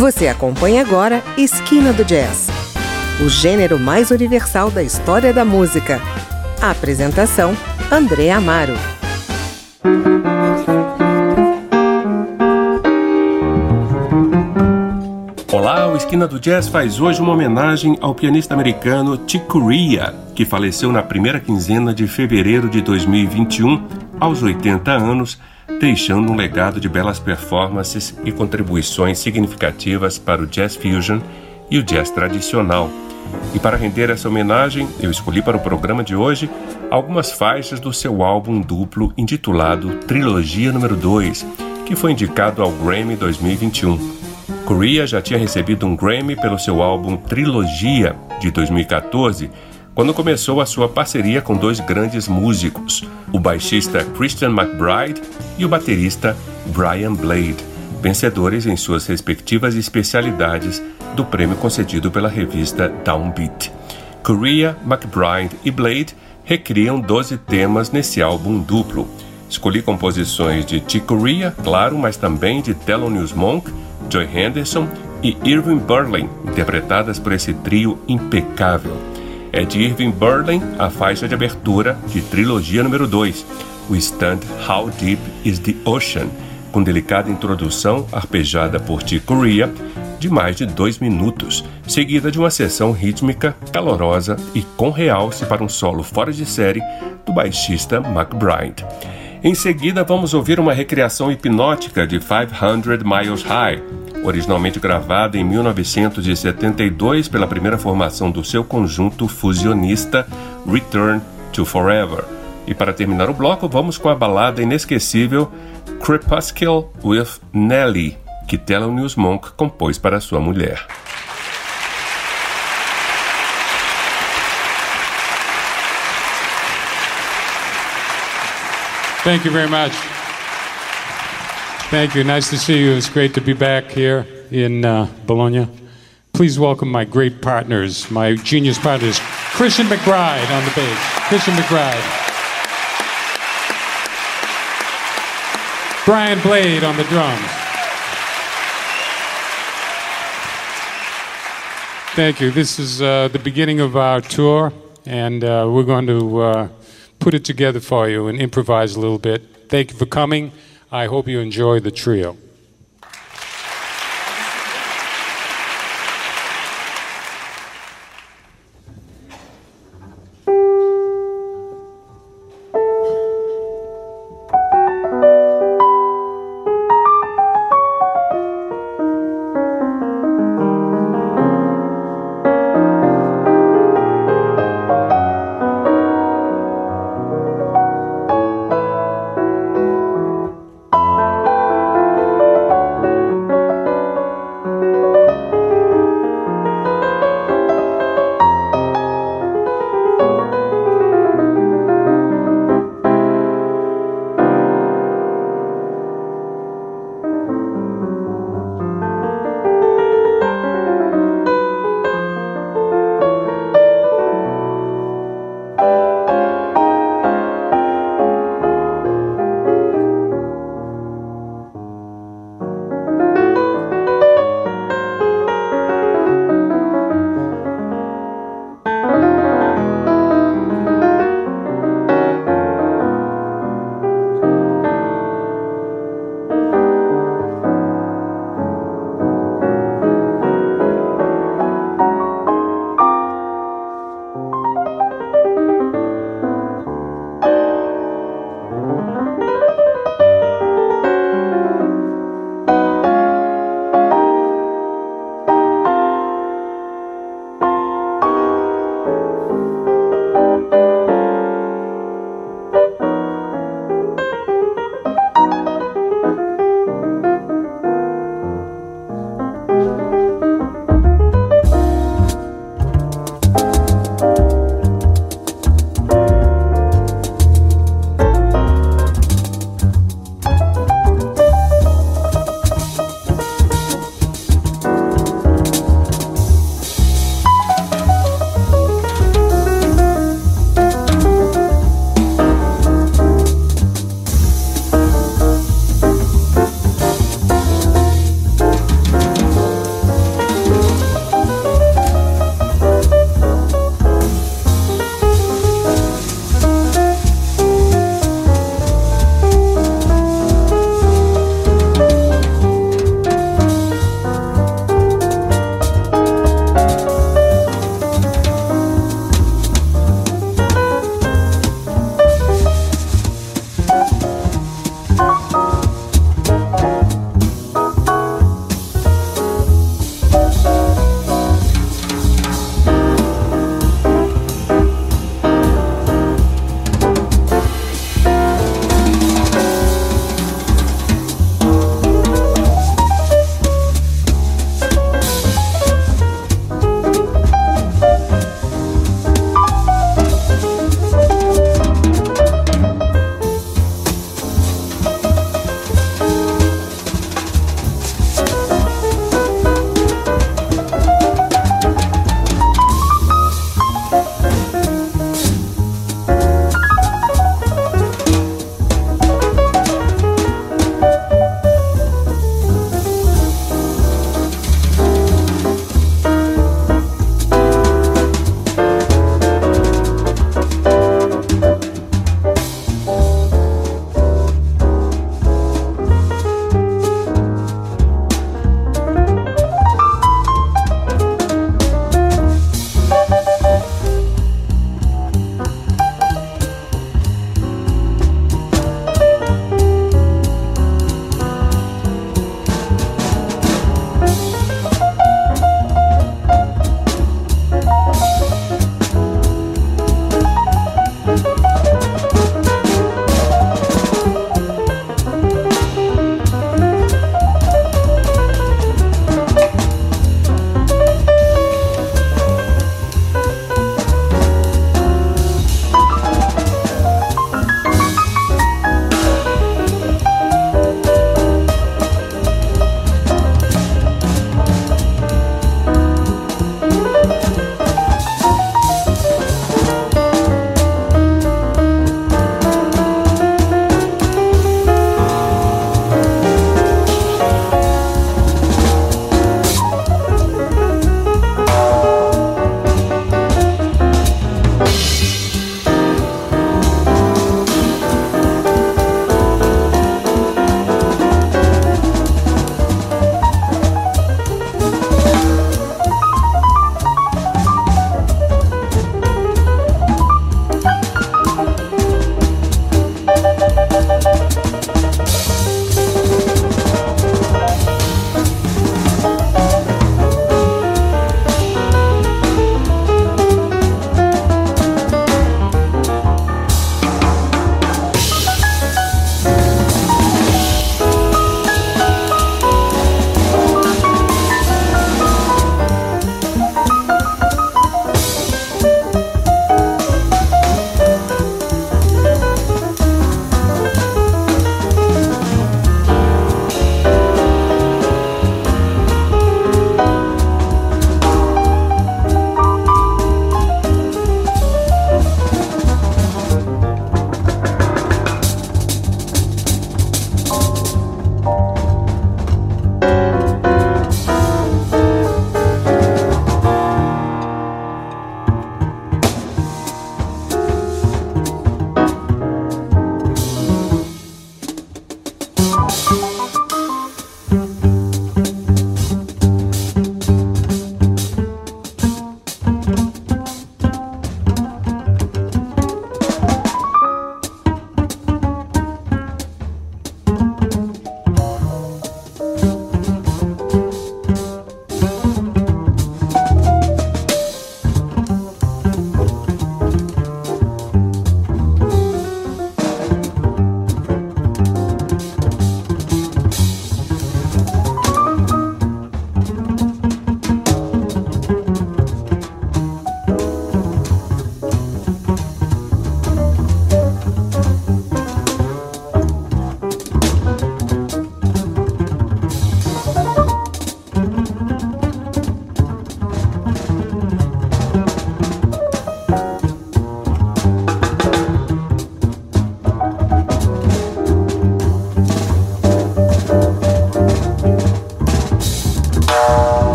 Você acompanha agora Esquina do Jazz, o gênero mais universal da história da música. A apresentação: André Amaro. Olá, o Esquina do Jazz faz hoje uma homenagem ao pianista americano Chick Corea, que faleceu na primeira quinzena de fevereiro de 2021, aos 80 anos, deixando um legado de belas performances e contribuições significativas para o jazz fusion e o jazz tradicional. E para render essa homenagem, eu escolhi para o programa de hoje algumas faixas do seu álbum duplo intitulado Trilogia número 2, que foi indicado ao Grammy 2021. Korea já tinha recebido um Grammy pelo seu álbum Trilogia de 2014 quando começou a sua parceria com dois grandes músicos, o baixista Christian McBride e o baterista Brian Blade, vencedores em suas respectivas especialidades do prêmio concedido pela revista Downbeat. Korea, McBride e Blade recriam 12 temas nesse álbum duplo. Escolhi composições de Chick Corea, claro, mas também de Thelonious Monk, Joy Henderson e Irving Berlin, interpretadas por esse trio impecável é de Irving Berlin, a faixa de abertura de trilogia número 2, o stand How Deep is the Ocean, com delicada introdução arpejada por Chick Corea de mais de dois minutos, seguida de uma sessão rítmica calorosa e com realce para um solo fora de série do baixista McBride. Em seguida, vamos ouvir uma recriação hipnótica de 500 Miles High, originalmente gravada em 1972 pela primeira formação do seu conjunto fusionista Return to Forever. E para terminar o bloco, vamos com a balada inesquecível Crepuscle with Nelly, que Thelonious Monk compôs para sua mulher. Thank you very much. Thank you. Nice to see you. It's great to be back here in uh, Bologna. Please welcome my great partners, my genius partners, Christian McBride on the bass. Christian McBride. Brian Blade on the drums. Thank you. This is uh, the beginning of our tour, and uh, we're going to uh, put it together for you and improvise a little bit. Thank you for coming. I hope you enjoy the trio.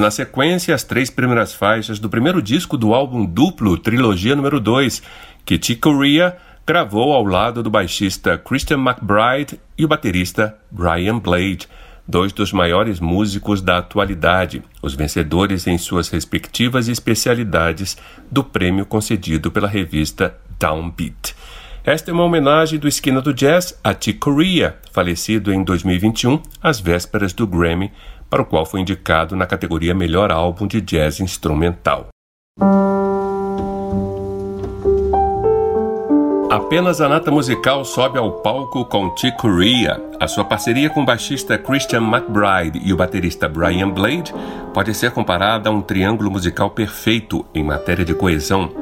Na sequência as três primeiras faixas do primeiro disco do álbum duplo Trilogia número 2, que Chick Corea gravou ao lado do baixista Christian McBride e o baterista Brian Blade, dois dos maiores músicos da atualidade, os vencedores em suas respectivas especialidades do prêmio concedido pela revista Downbeat. Esta é uma homenagem do Esquina do Jazz a Chick Corea, falecido em 2021, às vésperas do Grammy para o qual foi indicado na categoria Melhor Álbum de Jazz Instrumental. Apenas a nata musical sobe ao palco com Chick Corea. A sua parceria com o baixista Christian McBride e o baterista Brian Blade pode ser comparada a um triângulo musical perfeito em matéria de coesão.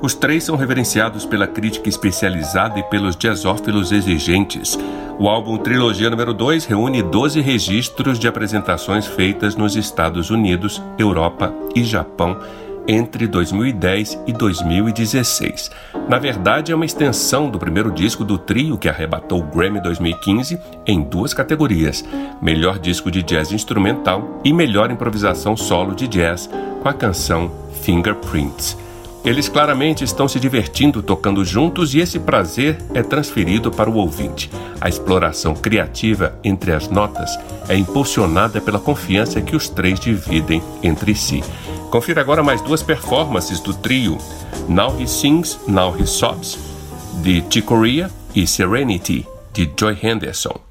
Os três são reverenciados pela crítica especializada e pelos jazzófilos exigentes. O álbum Trilogia número 2 reúne 12 registros de apresentações feitas nos Estados Unidos, Europa e Japão entre 2010 e 2016. Na verdade, é uma extensão do primeiro disco do trio que arrebatou o Grammy 2015 em duas categorias: Melhor Disco de Jazz Instrumental e Melhor Improvisação Solo de Jazz, com a canção Fingerprints. Eles claramente estão se divertindo tocando juntos e esse prazer é transferido para o ouvinte. A exploração criativa entre as notas é impulsionada pela confiança que os três dividem entre si. Confira agora mais duas performances do trio: Now He Sings, Now He Sobs, de Chicoria e Serenity, de Joy Henderson.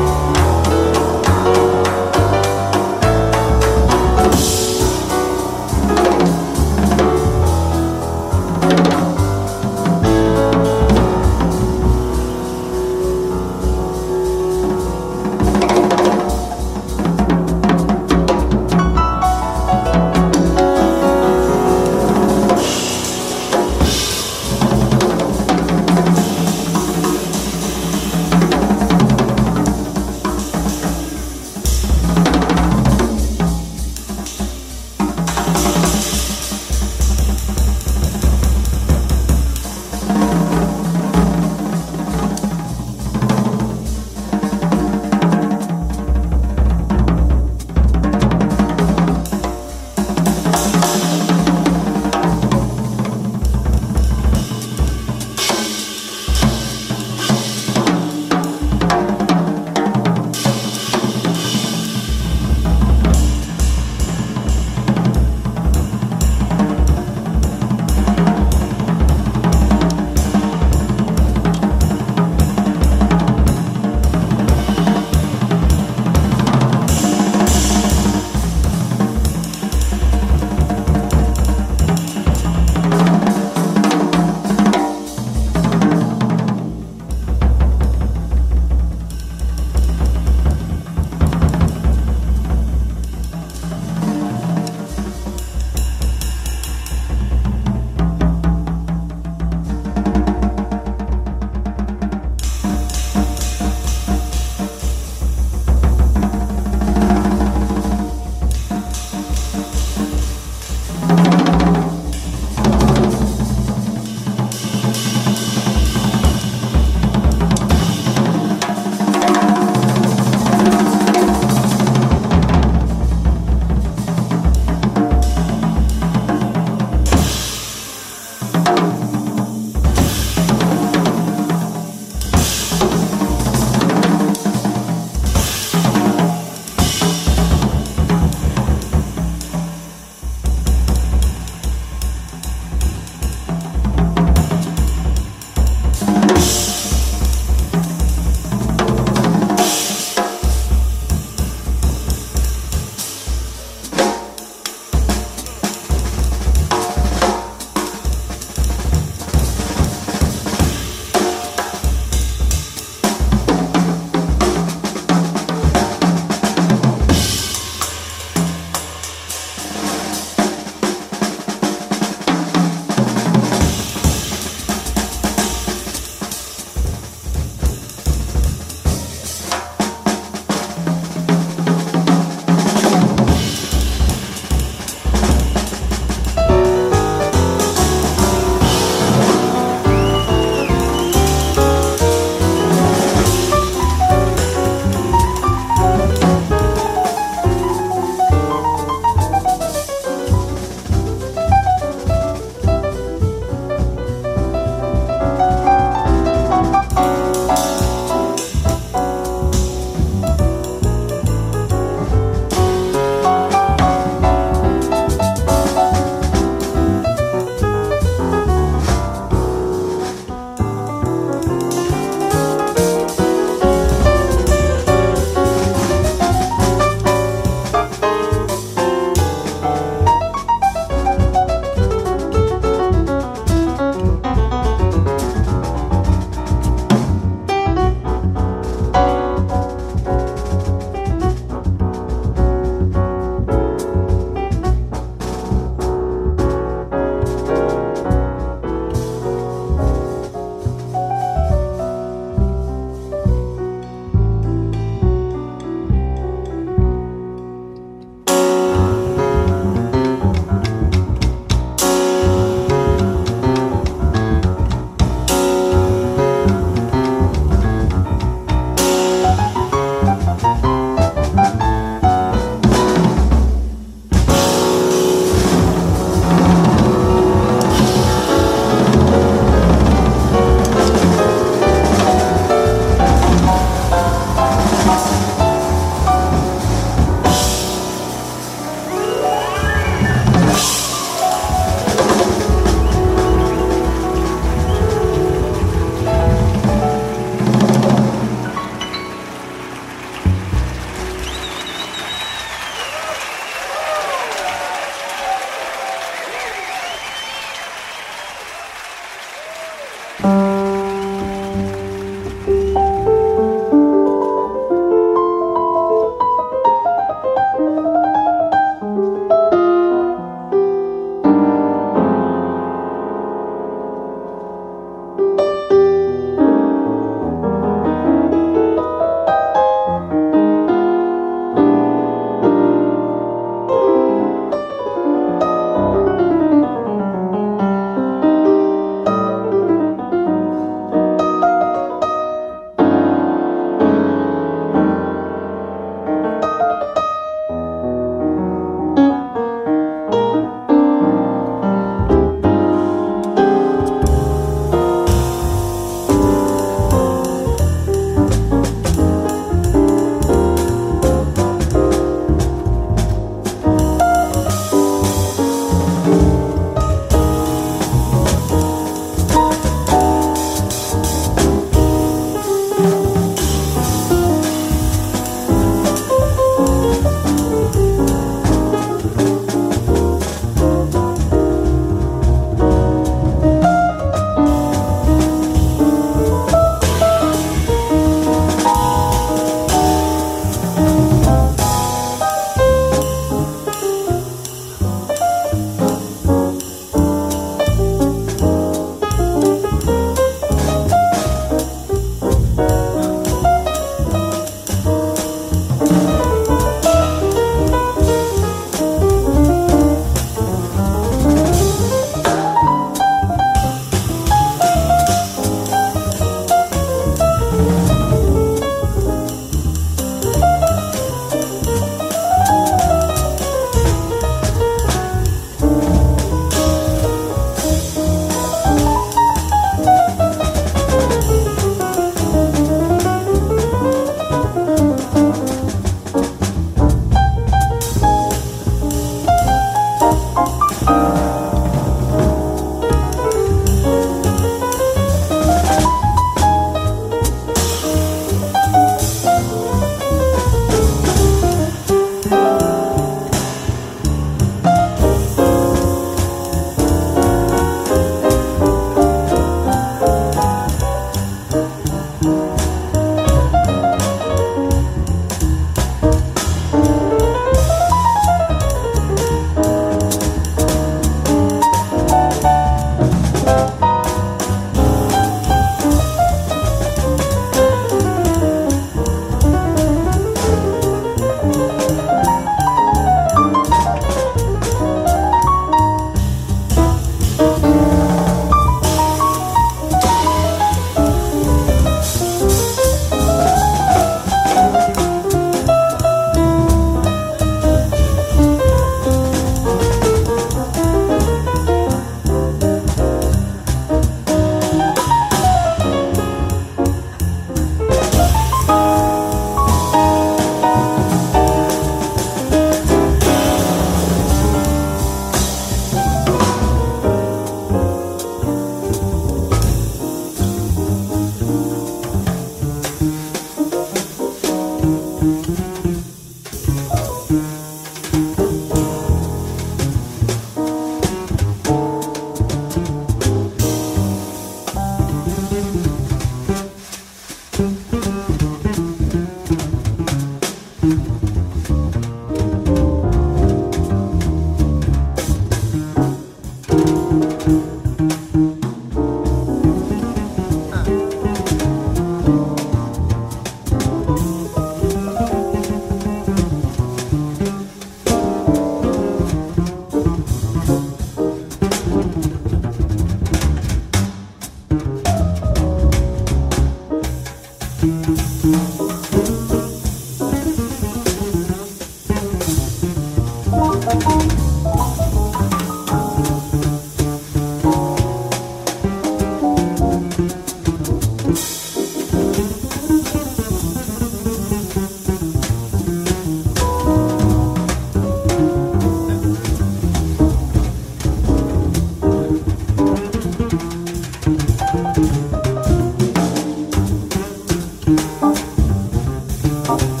Oh,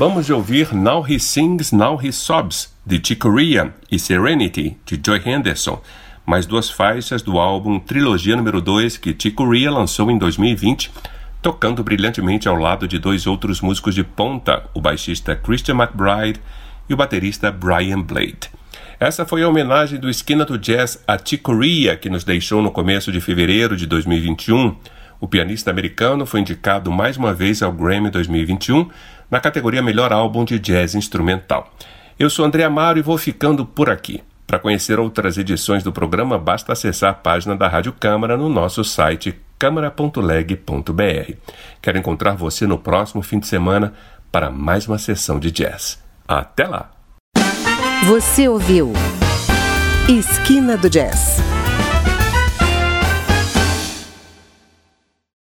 Acabamos de ouvir Now He Sings, Now He Sobs, de Chick Corea, e Serenity, de Joy Henderson, mais duas faixas do álbum Trilogia número 2 que Chick Corea lançou em 2020, tocando brilhantemente ao lado de dois outros músicos de ponta, o baixista Christian McBride e o baterista Brian Blade. Essa foi a homenagem do Esquina do Jazz a Chick Corea, que nos deixou no começo de fevereiro de 2021. O pianista americano foi indicado mais uma vez ao Grammy 2021 na categoria Melhor Álbum de Jazz Instrumental. Eu sou André Amaro e vou ficando por aqui. Para conhecer outras edições do programa, basta acessar a página da Rádio Câmara no nosso site câmara.leg.br. Quero encontrar você no próximo fim de semana para mais uma sessão de jazz. Até lá! Você ouviu Esquina do Jazz